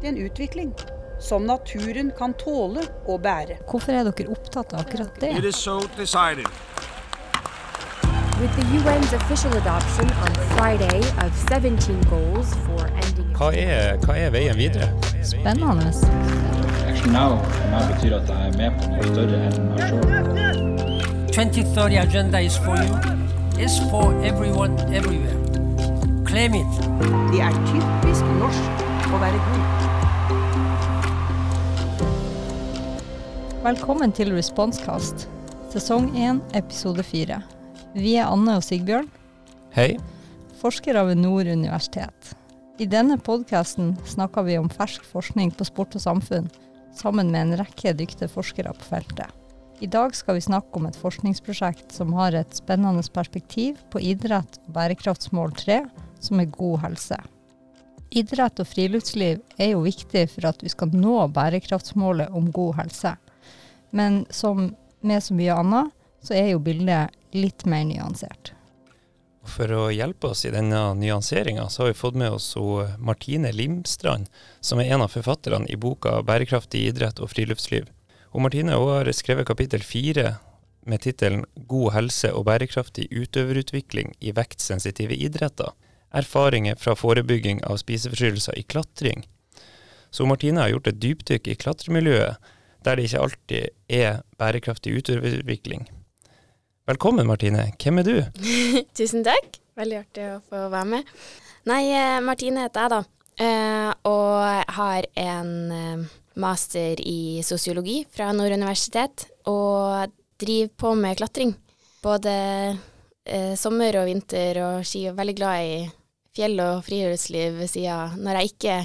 til en utvikling som naturen kan tåle og bære. Hvorfor er dere opptatt av akkurat det? It is so decided. With the UN's official adoption on Friday of 17 goals for ending Hva er, hva er veien videre? Spennende. Action Now for meg betyr at jeg er med på noe større enn meg sjøl. 2030 agenda is for you. It's for everyone, everywhere. Claim it. Det er typisk norsk å være god. Velkommen til Responskast, sesong 1, episode 4. Vi er Anne og Sigbjørn, Hei. forskere ved Nord universitet. I denne podkasten snakker vi om fersk forskning på sport og samfunn, sammen med en rekke dyktige forskere på feltet. I dag skal vi snakke om et forskningsprosjekt som har et spennende perspektiv på idrett og bærekraftsmål 3, som er god helse. Idrett og friluftsliv er jo viktig for at vi skal nå bærekraftsmålet om god helse. Men som med så mye annet, så er jo bildet litt mer nyansert. For å hjelpe oss i denne nyanseringa, så har vi fått med oss Martine Limstrand, som er en av forfatterne i boka 'Bærekraftig idrett og friluftsliv'. Og Martine har skrevet kapittel fire med tittelen 'God helse og bærekraftig utøverutvikling i vektsensitive idretter'. Erfaringer fra forebygging av spiseforstyrrelser i klatring. Så Martine har gjort et dypdykk i klatremiljøet, der det ikke alltid er bærekraftig utvikling. Velkommen, Martine. Hvem er du? Tusen takk. Veldig artig å få være med. Nei, eh, Martine heter jeg, da. Eh, og har en eh, master i sosiologi fra Nord universitet. Og driver på med klatring. Både sommer og vinter og ski. Og veldig glad i fjell og friluftsliv ved sida når, jeg ikke-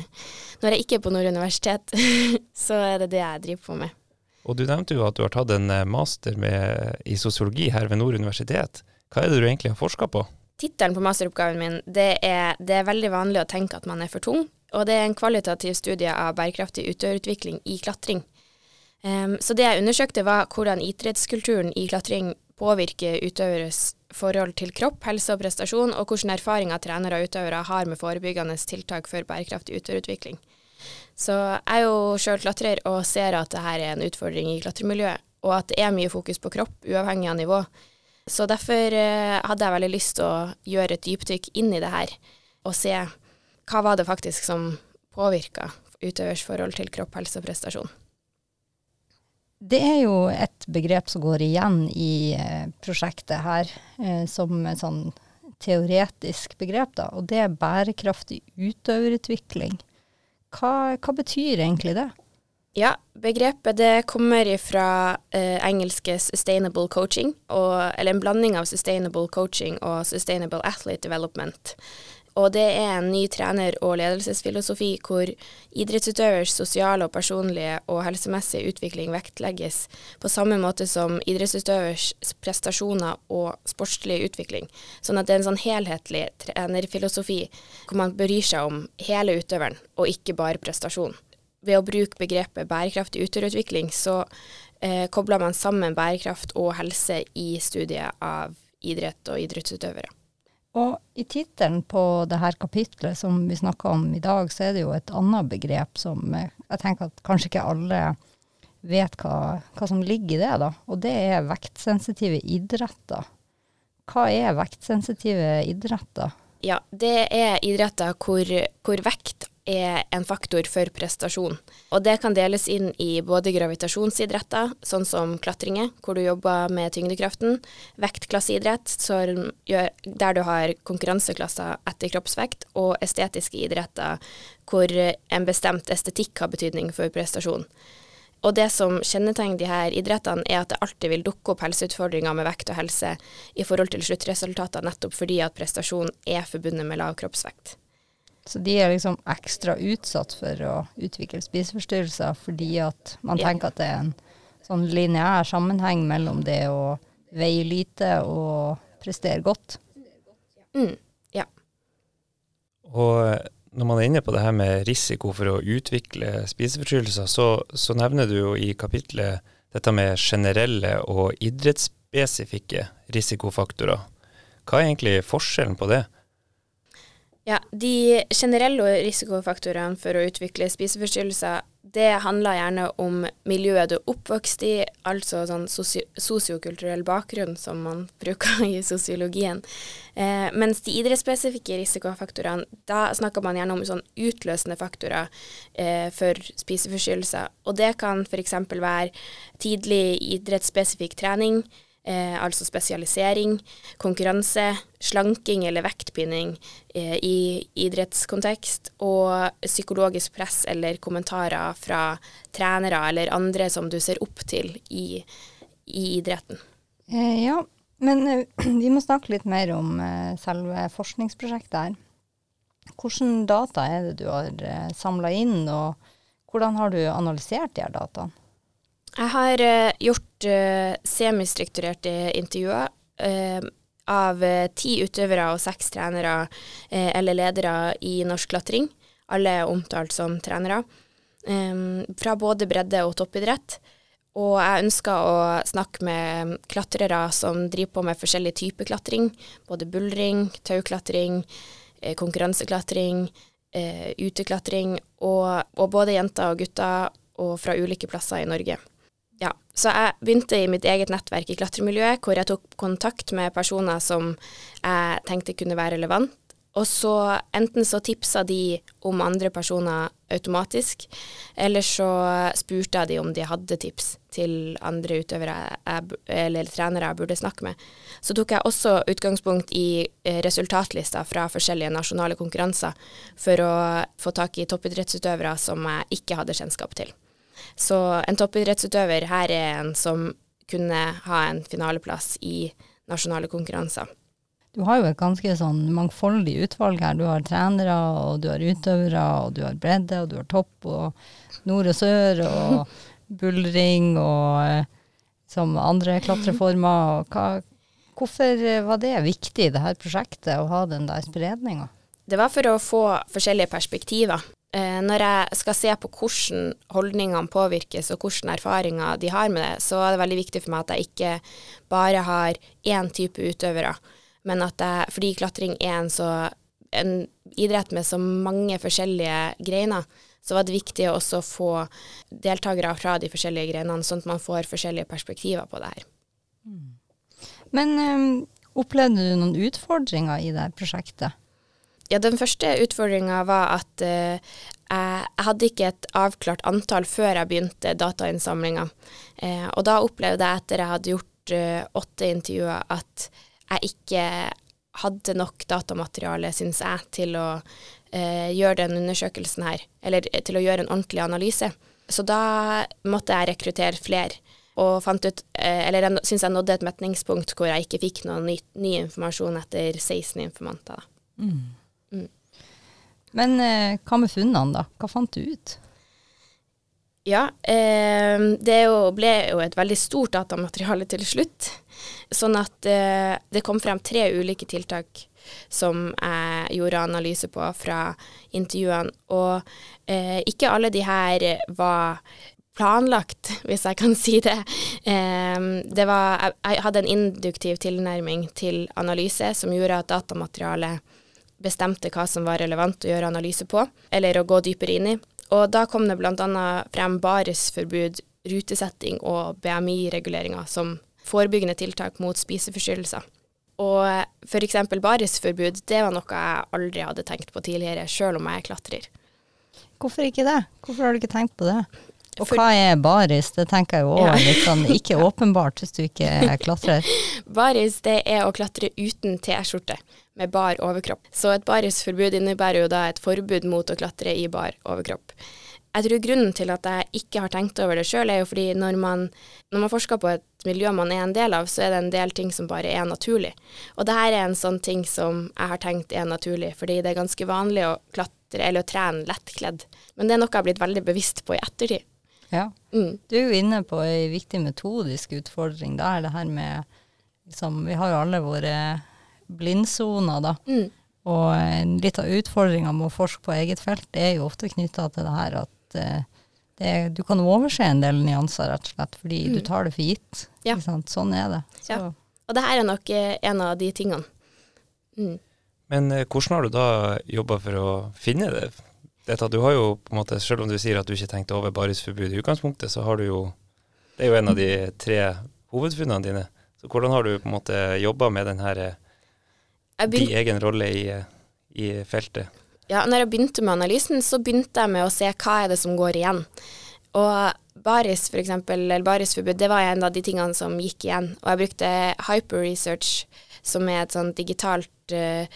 når jeg ikke er på Nord universitet. så er det det jeg driver på med. Og du nevnte jo at du har tatt en eh, master med, i sosiologi her ved Nord universitet. Hva er det du egentlig har forska på? Tittelen på masteroppgaven min det er, det er veldig vanlig å tenke at man er for tung, og det er en kvalitativ studie av bærekraftig utøverutvikling i klatring. Um, så det jeg undersøkte var hvordan idrettskulturen i klatring påvirker utøveres forhold til kropp, helse og prestasjon, og hvilke erfaringer trenere og utøvere har med forebyggende tiltak for bærekraftig utøverutvikling. Så jeg er jo sjøl klatrer og ser at dette er en utfordring i klatremiljøet, og at det er mye fokus på kropp, uavhengig av nivå. Så derfor eh, hadde jeg veldig lyst til å gjøre et dypdykk inn i det her, og se hva var det faktisk som påvirka utøvers forhold til kropp, helse og prestasjon. Det er jo et begrep som går igjen i eh, prosjektet her, eh, som et sånn teoretisk begrep, da, og det er bærekraftig utøverutvikling. Hva, hva betyr egentlig det? Ja, begrepet det kommer fra eh, engelske sustainable coaching, og, eller en blanding av sustainable coaching og sustainable athlete development. Og det er en ny trener- og ledelsesfilosofi hvor idrettsutøvers sosiale og personlige og helsemessige utvikling vektlegges på samme måte som idrettsutøvers prestasjoner og sportslige utvikling. Sånn at det er en sånn helhetlig trenerfilosofi hvor man bryr seg om hele utøveren, og ikke bare prestasjon. Ved å bruke begrepet bærekraftig utøverutvikling, så eh, kobler man sammen bærekraft og helse i studiet av idrett og idrettsutøvere. Og i tittelen på det her kapitlet som vi snakker om i dag, så er det jo et annet begrep som eh, jeg tenker at kanskje ikke alle vet hva, hva som ligger i det, da. Og det er vektsensitive idretter. Hva er vektsensitive idretter? Ja, det er idretter hvor, hvor vekt er en faktor for prestasjon. Og det kan deles inn i både gravitasjonsidretter, sånn som klatringer, hvor du jobber med tyngdekraften, vektklasseidrett, der du har konkurranseklasser etter kroppsvekt, og estetiske idretter, hvor en bestemt estetikk har betydning for prestasjon. Og det som kjennetegner de her idrettene, er at det alltid vil dukke opp helseutfordringer med vekt og helse i forhold til sluttresultater, nettopp fordi at prestasjon er forbundet med lav kroppsvekt. Så de er liksom ekstra utsatt for å utvikle spiseforstyrrelser fordi at man tenker at det er en sånn lineær sammenheng mellom det å veie lite og prestere godt. Mm, ja. Og når man er inne på det her med risiko for å utvikle spiseforstyrrelser, så, så nevner du jo i kapitlet dette med generelle og idrettsspesifikke risikofaktorer. Hva er egentlig forskjellen på det? Ja, de generelle risikofaktorene for å utvikle spiseforstyrrelser, det handler gjerne om miljøet du er oppvokst i, altså sånn sosio sosiokulturell bakgrunn, som man bruker i sosiologien. Eh, mens de idrettsspesifikke risikofaktorene, da snakker man gjerne om sånn utløsende faktorer eh, for spiseforstyrrelser. Og det kan f.eks. være tidlig idrettsspesifikk trening, eh, altså spesialisering, konkurranse, slanking eller vektpinning eh, i idrettskontekst, og psykologisk press eller kommentarer fra trenere eller andre som du ser opp til i, i idretten. Eh, ja, men eh, vi må snakke litt mer om eh, selve forskningsprosjektet her. Hvilke data er det du har eh, samla inn, og hvordan har du analysert de her dataene? Jeg har uh, gjort uh, semistrukturerte intervjuer uh, av eh, ti utøvere og seks trenere eh, eller ledere i norsk klatring. Alle er omtalt som trenere. Um, fra både bredde og toppidrett. Og jeg ønsker å snakke med klatrere som driver på med forskjellig type klatring. Både buldring, tauklatring, eh, konkurranseklatring, eh, uteklatring. Og, og både jenter og gutter og fra ulike plasser i Norge. Ja, så jeg begynte i mitt eget nettverk i klatremiljøet, hvor jeg tok kontakt med personer som jeg tenkte kunne være relevant. Og så enten så tipsa de om andre personer automatisk, eller så spurte jeg de om de hadde tips til andre utøvere jeg, eller trenere jeg burde snakke med. Så tok jeg også utgangspunkt i eh, resultatlister fra forskjellige nasjonale konkurranser for å få tak i toppidrettsutøvere som jeg ikke hadde kjennskap til. Så en toppidrettsutøver her er en som kunne ha en finaleplass i nasjonale konkurranser. Du har jo et ganske sånn mangfoldig utvalg her. Du har trenere, og du har utøvere, og du har bredde, og du har topp, og nord og sør, og buldring, og eh, som andre klatreformer. Hva, hvorfor var det viktig i dette prosjektet, å ha den der spredninga? Det var for å få forskjellige perspektiver. Eh, når jeg skal se på hvordan holdningene påvirkes og hvilke erfaringer de har med det, så er det veldig viktig for meg at jeg ikke bare har én type utøvere, men at jeg, fordi klatring er en, så, en idrett med så mange forskjellige greiner, så var det viktig å også få deltakere fra de forskjellige greinene, sånn at man får forskjellige perspektiver på det her. Men eh, opplevde du noen utfordringer i det prosjektet? Ja, den første utfordringa var at eh, jeg, hadde ikke et avklart antall før jeg begynte datainnsamlinga. Eh, og da opplevde jeg etter jeg hadde gjort eh, åtte intervjuer, at jeg ikke hadde nok datamateriale, syns jeg, til å eh, gjøre den undersøkelsen her. Eller eh, til å gjøre en ordentlig analyse. Så da måtte jeg rekruttere flere. Og fant ut, eh, eller jeg syns jeg nådde et metningspunkt hvor jeg ikke fikk noe ny, ny informasjon etter 16 informanter. Da. Men eh, hva med funnene, da? Hva fant du ut? Ja, eh, det jo, ble jo et veldig stort datamateriale til slutt. Sånn at eh, det kom frem tre ulike tiltak som jeg gjorde analyse på fra intervjuene. Og eh, ikke alle de her var planlagt, hvis jeg kan si det. Eh, det var, jeg hadde en induktiv tilnærming til analyse som gjorde at datamaterialet bestemte hva som var relevant å gjøre analyse på, eller å gå dypere inn i. Og da kom det bl.a. frem barisforbud, rutesetting og BMI-reguleringer som forebyggende tiltak mot spiseforstyrrelser. Og f.eks. barisforbud, det var noe jeg aldri hadde tenkt på tidligere, sjøl om jeg er klatrer. Hvorfor ikke det? Hvorfor har du ikke tenkt på det? Og For- hva er baris? Det tenker jeg jo òg Ja. litt sånn ikke åpenbart hvis du ikke klatrer. Baris det er å klatre uten T-skjorte med bar overkropp. Så et barisforbud innebærer jo da et forbud mot å klatre i bar overkropp. Jeg tror grunnen til at jeg ikke har tenkt over det sjøl, er jo fordi når man, når man forsker på et miljø man er en del av, så er det en del ting som bare er naturlig. Og det her er en sånn ting som jeg har tenkt er naturlig, fordi det er ganske vanlig å klatre eller å trene lettkledd. Men det er noe jeg har blitt veldig bevisst på i ettertid. Ja. Mm. Du er jo inne på ei viktig metodisk utfordring. der, er det her med liksom, Vi har jo alle våre blindsoner, da. Mm. Og litt av utfordringa med å forske på eget felt er jo ofte knytta til det her at eh, det, du kan overse en del nyanser, rett og slett, fordi du tar det for gitt. Mm. Ja. Ikke sant? Sånn er det. Så, Ja. Og det her er nok eh, en av de tingene. Mm. Men eh, hvordan har du da jobba for å finne det? Dette, du har jo på en måte, Selv om du sier at du ikke tenkte over barisforbud i utgangspunktet, så har du jo Det er jo en av de tre hovedfunnene dine. Så hvordan har du på en måte jobba med den her din egen rolle i, i feltet? Ja, når jeg begynte med analysen, så begynte jeg med å se hva er det som går igjen. Og baris, for eksempel, eller barisforbud, det var en av de tingene som gikk igjen. Og jeg brukte Hyper Research, som er et sånt digitalt, eh,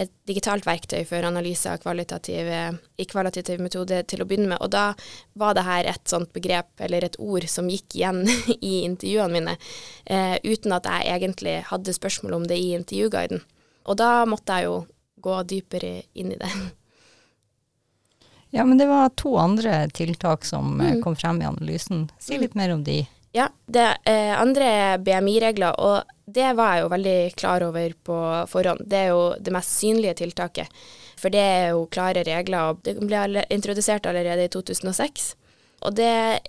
et digitalt verktøy for analyse av i kvalitativ metode til å begynne med. Og da var det her et sånt begrep, eller et ord, som gikk igjen i intervjuene mine, eh, uten at jeg egentlig hadde spørsmål om det i intervjuguiden. Og da måtte jeg jo gå dypere inn i det. Ja, men det var to andre tiltak som eh, Mm. kom frem i analysen. Si litt mer om de. Ja, det eh, andre er BMI-regler, og det var jeg jo veldig klar over på forhånd. Det er jo det mest synlige tiltaket, for det er jo klare regler, og det ble introdusert allerede i 2006. Og det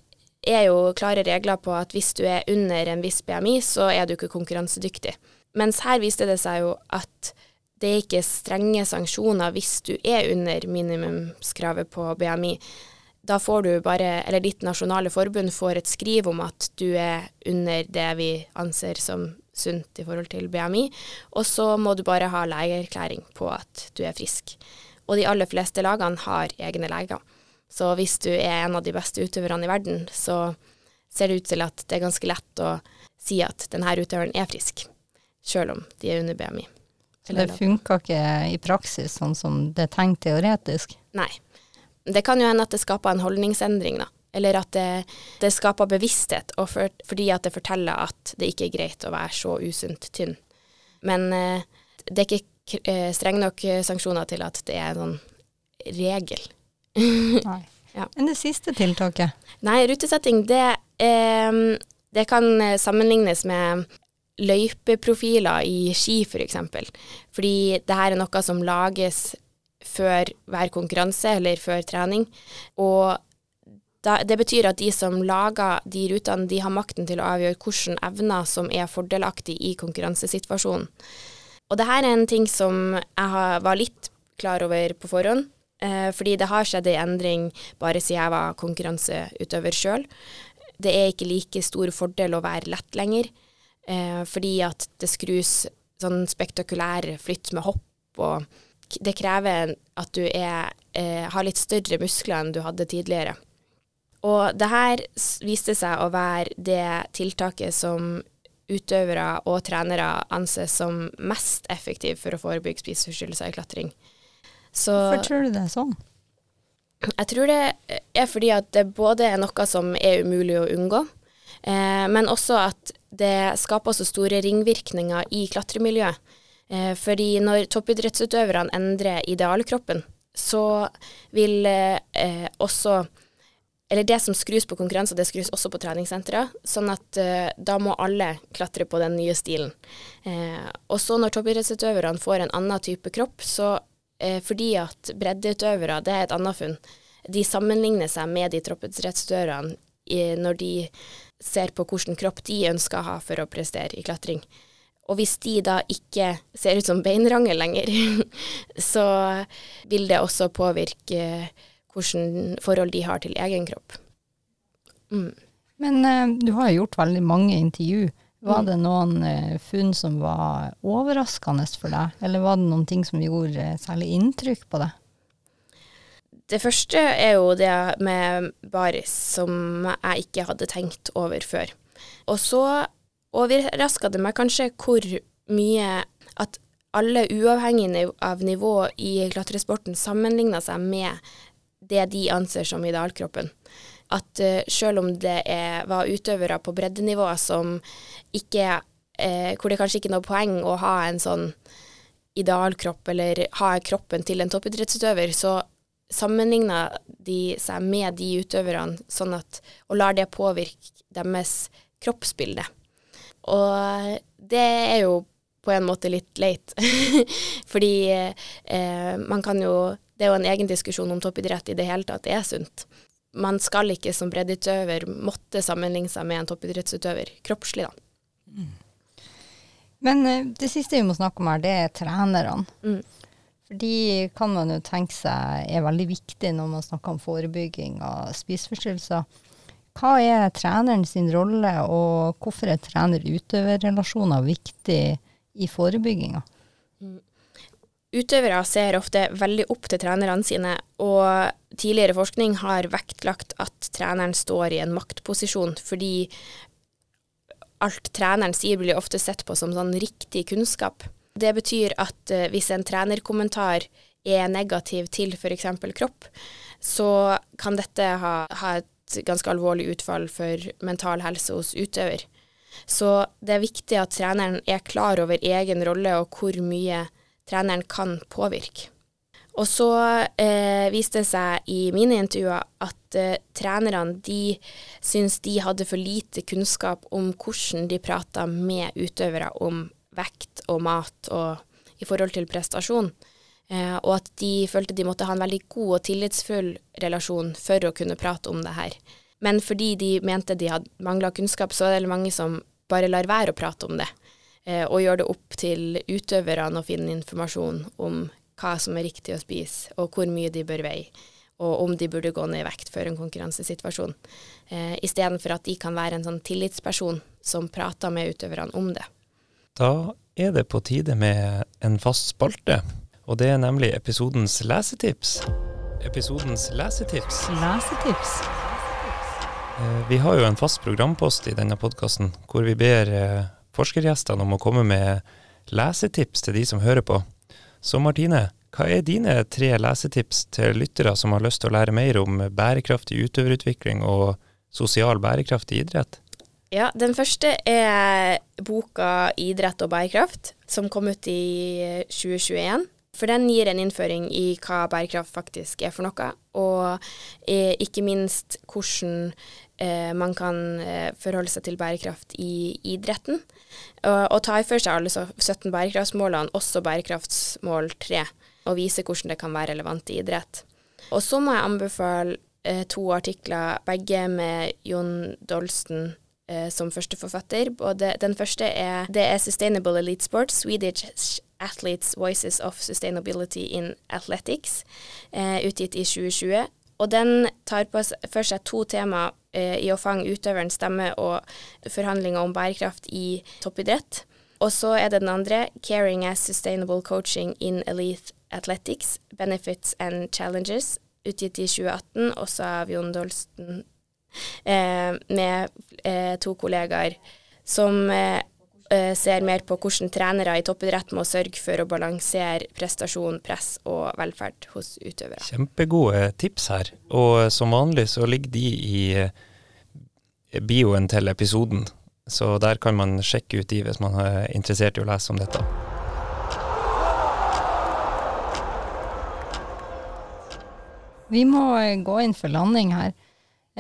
er jo klare regler på at hvis du er under en viss BMI, så er du ikke konkurransedyktig. Mens her viste det seg jo at det er ikke strenge sanksjoner hvis du er under minimumskravet på BMI. Da får du bare, eller ditt nasjonale forbund får et skriv om at du er under det vi anser som sunt i forhold til BMI, og så må du bare ha legeerklæring på at du er frisk. Og de aller fleste lagene har egne leger. Så hvis du er en av de beste utøverne i verden, så ser det ut til at det er ganske lett å si at denne utøveren er frisk, sjøl om de er under BMI. Så det funka ikke i praksis sånn som det er tenkt teoretisk. Nei. Det kan jo hende at det skaper en holdningsendring, da. Eller at det, det skaper bevissthet, og for, fordi at det forteller at det ikke er greit å være så usunt tynn. Men eh, det er ikke eh, strenge nok eh, sanksjoner til at det er en sånn regel. Nei. Ja. Men det siste tiltaket, Nei, rutesetting, det, eh, det kan sammenlignes med løypeprofiler i ski, f.eks. For eksempel. Fordi det her er noe som lages før hver konkurranse eller før trening. Og da, det betyr at de som lager de rutene, de har makten til å avgjøre hvilke evner som er fordelaktige i konkurransesituasjonen. Og det her er en ting som jeg var litt klar over på forhånd. Eh, fordi det har skjedd en endring bare siden jeg var konkurranseutøver sjøl. Det er ikke like stor fordel å være lett lenger, eh, fordi at det skrus sånn spektakulære flytt med hopp, og det krever at du er, eh, har litt større muskler enn du hadde tidligere. Og det her viste seg å være det tiltaket som utøvere og trenere anses som mest effektiv for å forebygge spiseforstyrrelser i klatring. Så hvorfor tror du det er sånn? jeg tror det er fordi at det både er noe som er umulig å unngå, eh, men også at det skaper så store ringvirkninger i klatremiljøet. Eh, fordi når toppidrettsutøverne endrer idealkroppen, så vil eh, også eller det som skrus på konkurranser, det skrus også på treningssentre. Sånn at eh, da må alle klatre på den nye stilen. Eh, og så når toppidrettsutøverne får en annen type kropp, så eh, fordi at breddeutøvere, det er et annet funn, de sammenligner seg med de toppidrettsutøverne når de ser på hvilken kropp de ønsker å ha for å prestere i klatring. Og hvis de da ikke ser ut som beinrangel lenger, så vil det også påvirke hvilke forhold de har til egen kropp. Mm. Men uh, du har jo gjort veldig mange intervju. Var Mm. det noen uh, funn som var overraskende for deg, eller var det noen ting som gjorde uh, særlig inntrykk på deg? Det første er jo det med baris, som jeg ikke hadde tenkt over før. Og så overraska det meg kanskje hvor mye at alle, uavhengig av nivå i klatresporten, sammenligna seg med det de anser som idealkroppen. At uh, selv om det er, var utøvere på breddenivå som ikke eh, Hvor det kanskje ikke er noe poeng å ha en sånn idealkropp, eller ha kroppen til en toppidrettsutøver, så sammenligna de seg med de utøverne sånn at, og lar det påvirke deres kroppsbilde. Og det er jo på en måte litt leit, fordi eh, man kan jo Det er jo en egen diskusjon om toppidrett i det hele tatt det er sunt. Man skal ikke som breddeutøver måtte sammenligne seg med en toppidrettsutøver kroppslig, da. Men eh, det siste vi må snakke om her, det er trenerne. Mm. For de kan man jo tenke seg er veldig viktig når man snakker om forebygging av spiseforstyrrelser. Hva er treneren sin rolle, og hvorfor er trener-utøver-relasjoner viktig i forebygginga? Utøvere ser ofte veldig opp til trenerne sine, og tidligere forskning har vektlagt at treneren står i en maktposisjon, fordi alt treneren sier blir ofte sett på som sånn riktig kunnskap. Det betyr at eh, hvis en trenerkommentar er negativ til f.eks. kropp, så kan dette ha, ha et ganske alvorlig utfall for mental helse hos utøver. Så det er viktig at treneren er klar over egen rolle og hvor mye treneren kan påvirke. Og så eh, viste det seg i mine intervjuer at eh, trenerne de syns de hadde for lite kunnskap om hvordan de prata med utøvere om vekt og mat og i forhold til prestasjon. Eh, og at de følte de måtte ha en veldig god og tillitsfull relasjon for å kunne prate om det her. Men fordi de mente de hadde mangla kunnskap, så er det mange som bare lar være å prate om det. Eh, og gjør det opp til utøverne å finne informasjon om hva som er riktig å spise, og hvor mye de bør veie, og om de burde gå ned i vekt før en konkurransesituasjon. Eh, Istedenfor at de kan være en sånn tillitsperson som prater med utøverne om det. Da er det på tide med en fast spalte, og det er nemlig episodens lesetips. Episodens lesetips. Lesetips. Eh, Vi har jo en fast programpost i denne podkasten hvor vi ber eh, forskergjestene om å komme med lesetips til de som hører på. Så Martine, hva er dine tre lesetips til lyttere som har lyst til å lære mer om bærekraftig utøverutvikling og sosial bærekraft i idrett? Ja, den første er boka 'Idrett og bærekraft', som kom ut i 2021. For den gir en innføring i hva bærekraft faktisk er for noe, og ikke minst hvordan eh, man kan eh, forholde seg til bærekraft i idretten. Og, og ta for seg alle 17 bærekraftsmålene, også bærekraftsmål 3, og vise hvordan det kan være relevant i idrett. Og så må jeg anbefale eh, to artikler, begge med Jon Dolsten eh, som førsteforfatter. Både, den første er, det er 'Sustainable Elite Sports Swedish Athletes Voices of Sustainability in Athletics', eh, utgitt i 2020. Og den tar for seg to tema eh, i å fange utøverens stemme og forhandlinger om bærekraft i toppidrett. Og så er det den andre, 'Caring as Sustainable Coaching in Elite Athletics Benefits and Challenges', utgitt i 2018, også av Jon Dolsten med eh, to kollegaer som eh, eh, ser mer på hvordan trenere i toppidrett må sørge for å balansere prestasjon, press og velferd hos utøvere. Kjempegode tips her. Og som vanlig så ligger de i eh, bioen til episoden, så der kan man sjekke ut de hvis man er interessert i å lese om dette. Vi må eh, gå inn for landing her.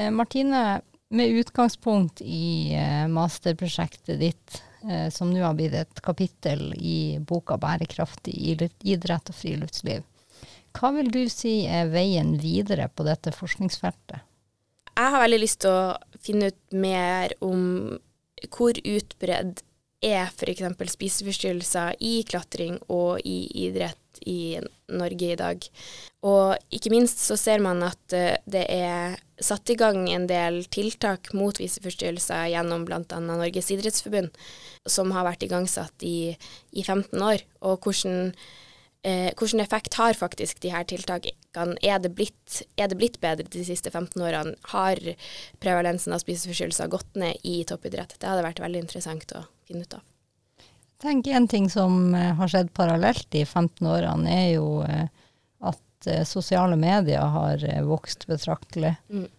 Eh, Martine, med utgangspunkt i eh, masterprosjektet ditt, eh, som nå har blitt et kapittel i boka 'Bærekraftig idrett- og friluftsliv', hva vil du si er veien videre på dette forskningsfeltet? Jeg har veldig lyst til å finne ut mer om hvor utbredd er f.eks. spiseforstyrrelser i klatring og i idrett i Norge i dag. Og ikke minst så ser man at eh, det er satt i gang en del tiltak mot spiseforstyrrelser gjennom bl.a. Norges idrettsforbund, som har vært igangsatt i, i 15 år. Og hvordan eh, hvilken effekt har faktisk de her tiltakene? Er det, blitt, er det blitt bedre de siste 15 årene? Har prevalensen av spiseforstyrrelser gått ned i toppidrett? Det hadde vært veldig interessant å finne ut av. Tenk En ting som eh, har skjedd parallelt de 15 årene, er jo eh, at eh, sosiale medier har vokst betraktelig. Mm.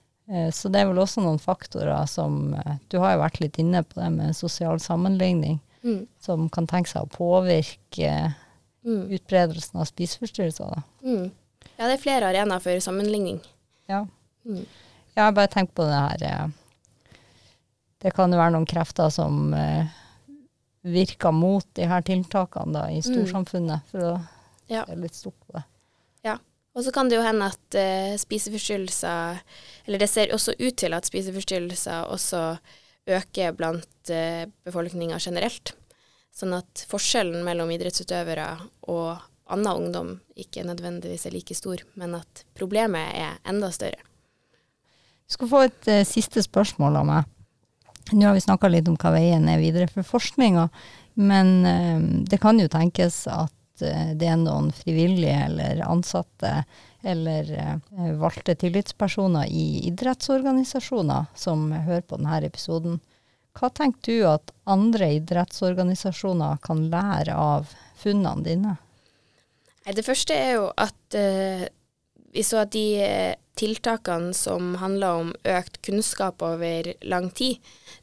Så det er vel også noen faktorer som Du har jo vært litt inne på det med sosial sammenligning, Mm. som kan tenke seg å påvirke Mm. utbredelsen av spiseforstyrrelser. Mm. Ja, det er flere arenaer for sammenligning. Ja. Mm. Jeg har bare tenkt på det her eh, Det kan jo være noen krefter som eh, virker mot de her tiltakene da, i storsamfunnet, for å Ja. se litt stort på det. Ja. Og så kan det jo hende at uh, spiseforstyrrelser Eller det ser også ut til at spiseforstyrrelser også øker blant uh, befolkninga generelt. Sånn at forskjellen mellom idrettsutøvere og annen ungdom ikke nødvendigvis er like stor, men at problemet er enda større. Du skal få et uh, siste spørsmål av meg. Nå har vi snakka litt om hva veien er videre for forskninga, men uh, det kan jo tenkes at eh, det er noen frivillige eller ansatte eller valgte tillitspersoner i idrettsorganisasjoner som hører på denne episoden. Hva tenker du at andre idrettsorganisasjoner kan lære av funnene dine? Det første er jo at uh, vi så at de eh, tiltakene som handler om økt kunnskap over lang tid,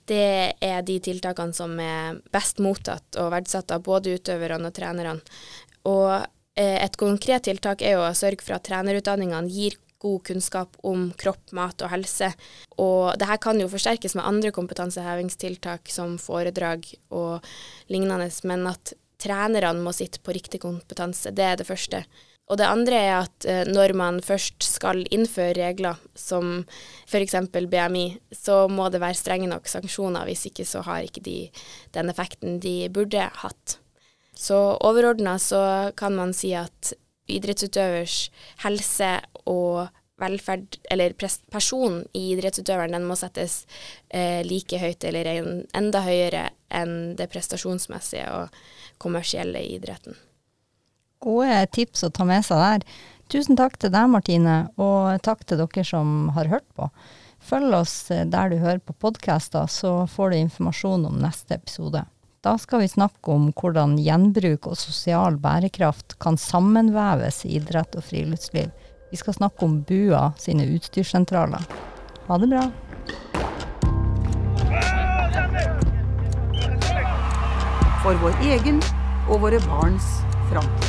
det er de tiltakene som er best mottatt og verdsatt av både utøverne og trenerne. Og eh, et konkret tiltak er jo å sørge for at trenerutdanningene gir god kunnskap om kropp, mat og helse. Og det her kan jo forsterkes med andre kompetansehevingstiltak som foredrag og lignende, men at trenerne må sitte på riktig kompetanse, det er det første. Og det andre er at eh, når man først skal innføre regler som f.eks. BMI, så må det være strenge nok sanksjoner, hvis ikke så har ikke de den effekten de burde hatt. Så overordna så kan man si at idrettsutøvers helse og velferd, eller personen i idrettsutøveren, den må settes eh, like høyt eller en, enda høyere enn det prestasjonsmessige og kommersielle i idretten. Gode tips å ta med seg der. Tusen takk til deg, Martine, og takk til dere som har hørt på. Følg oss der du hører på podkaster, så får du informasjon om neste episode. Da skal vi snakke om hvordan gjenbruk og sosial bærekraft kan sammenveves i idrett og friluftsliv. Vi skal snakke om BUA sine utstyrssentraler. Ha det bra. For vår egen og våre barns framtid.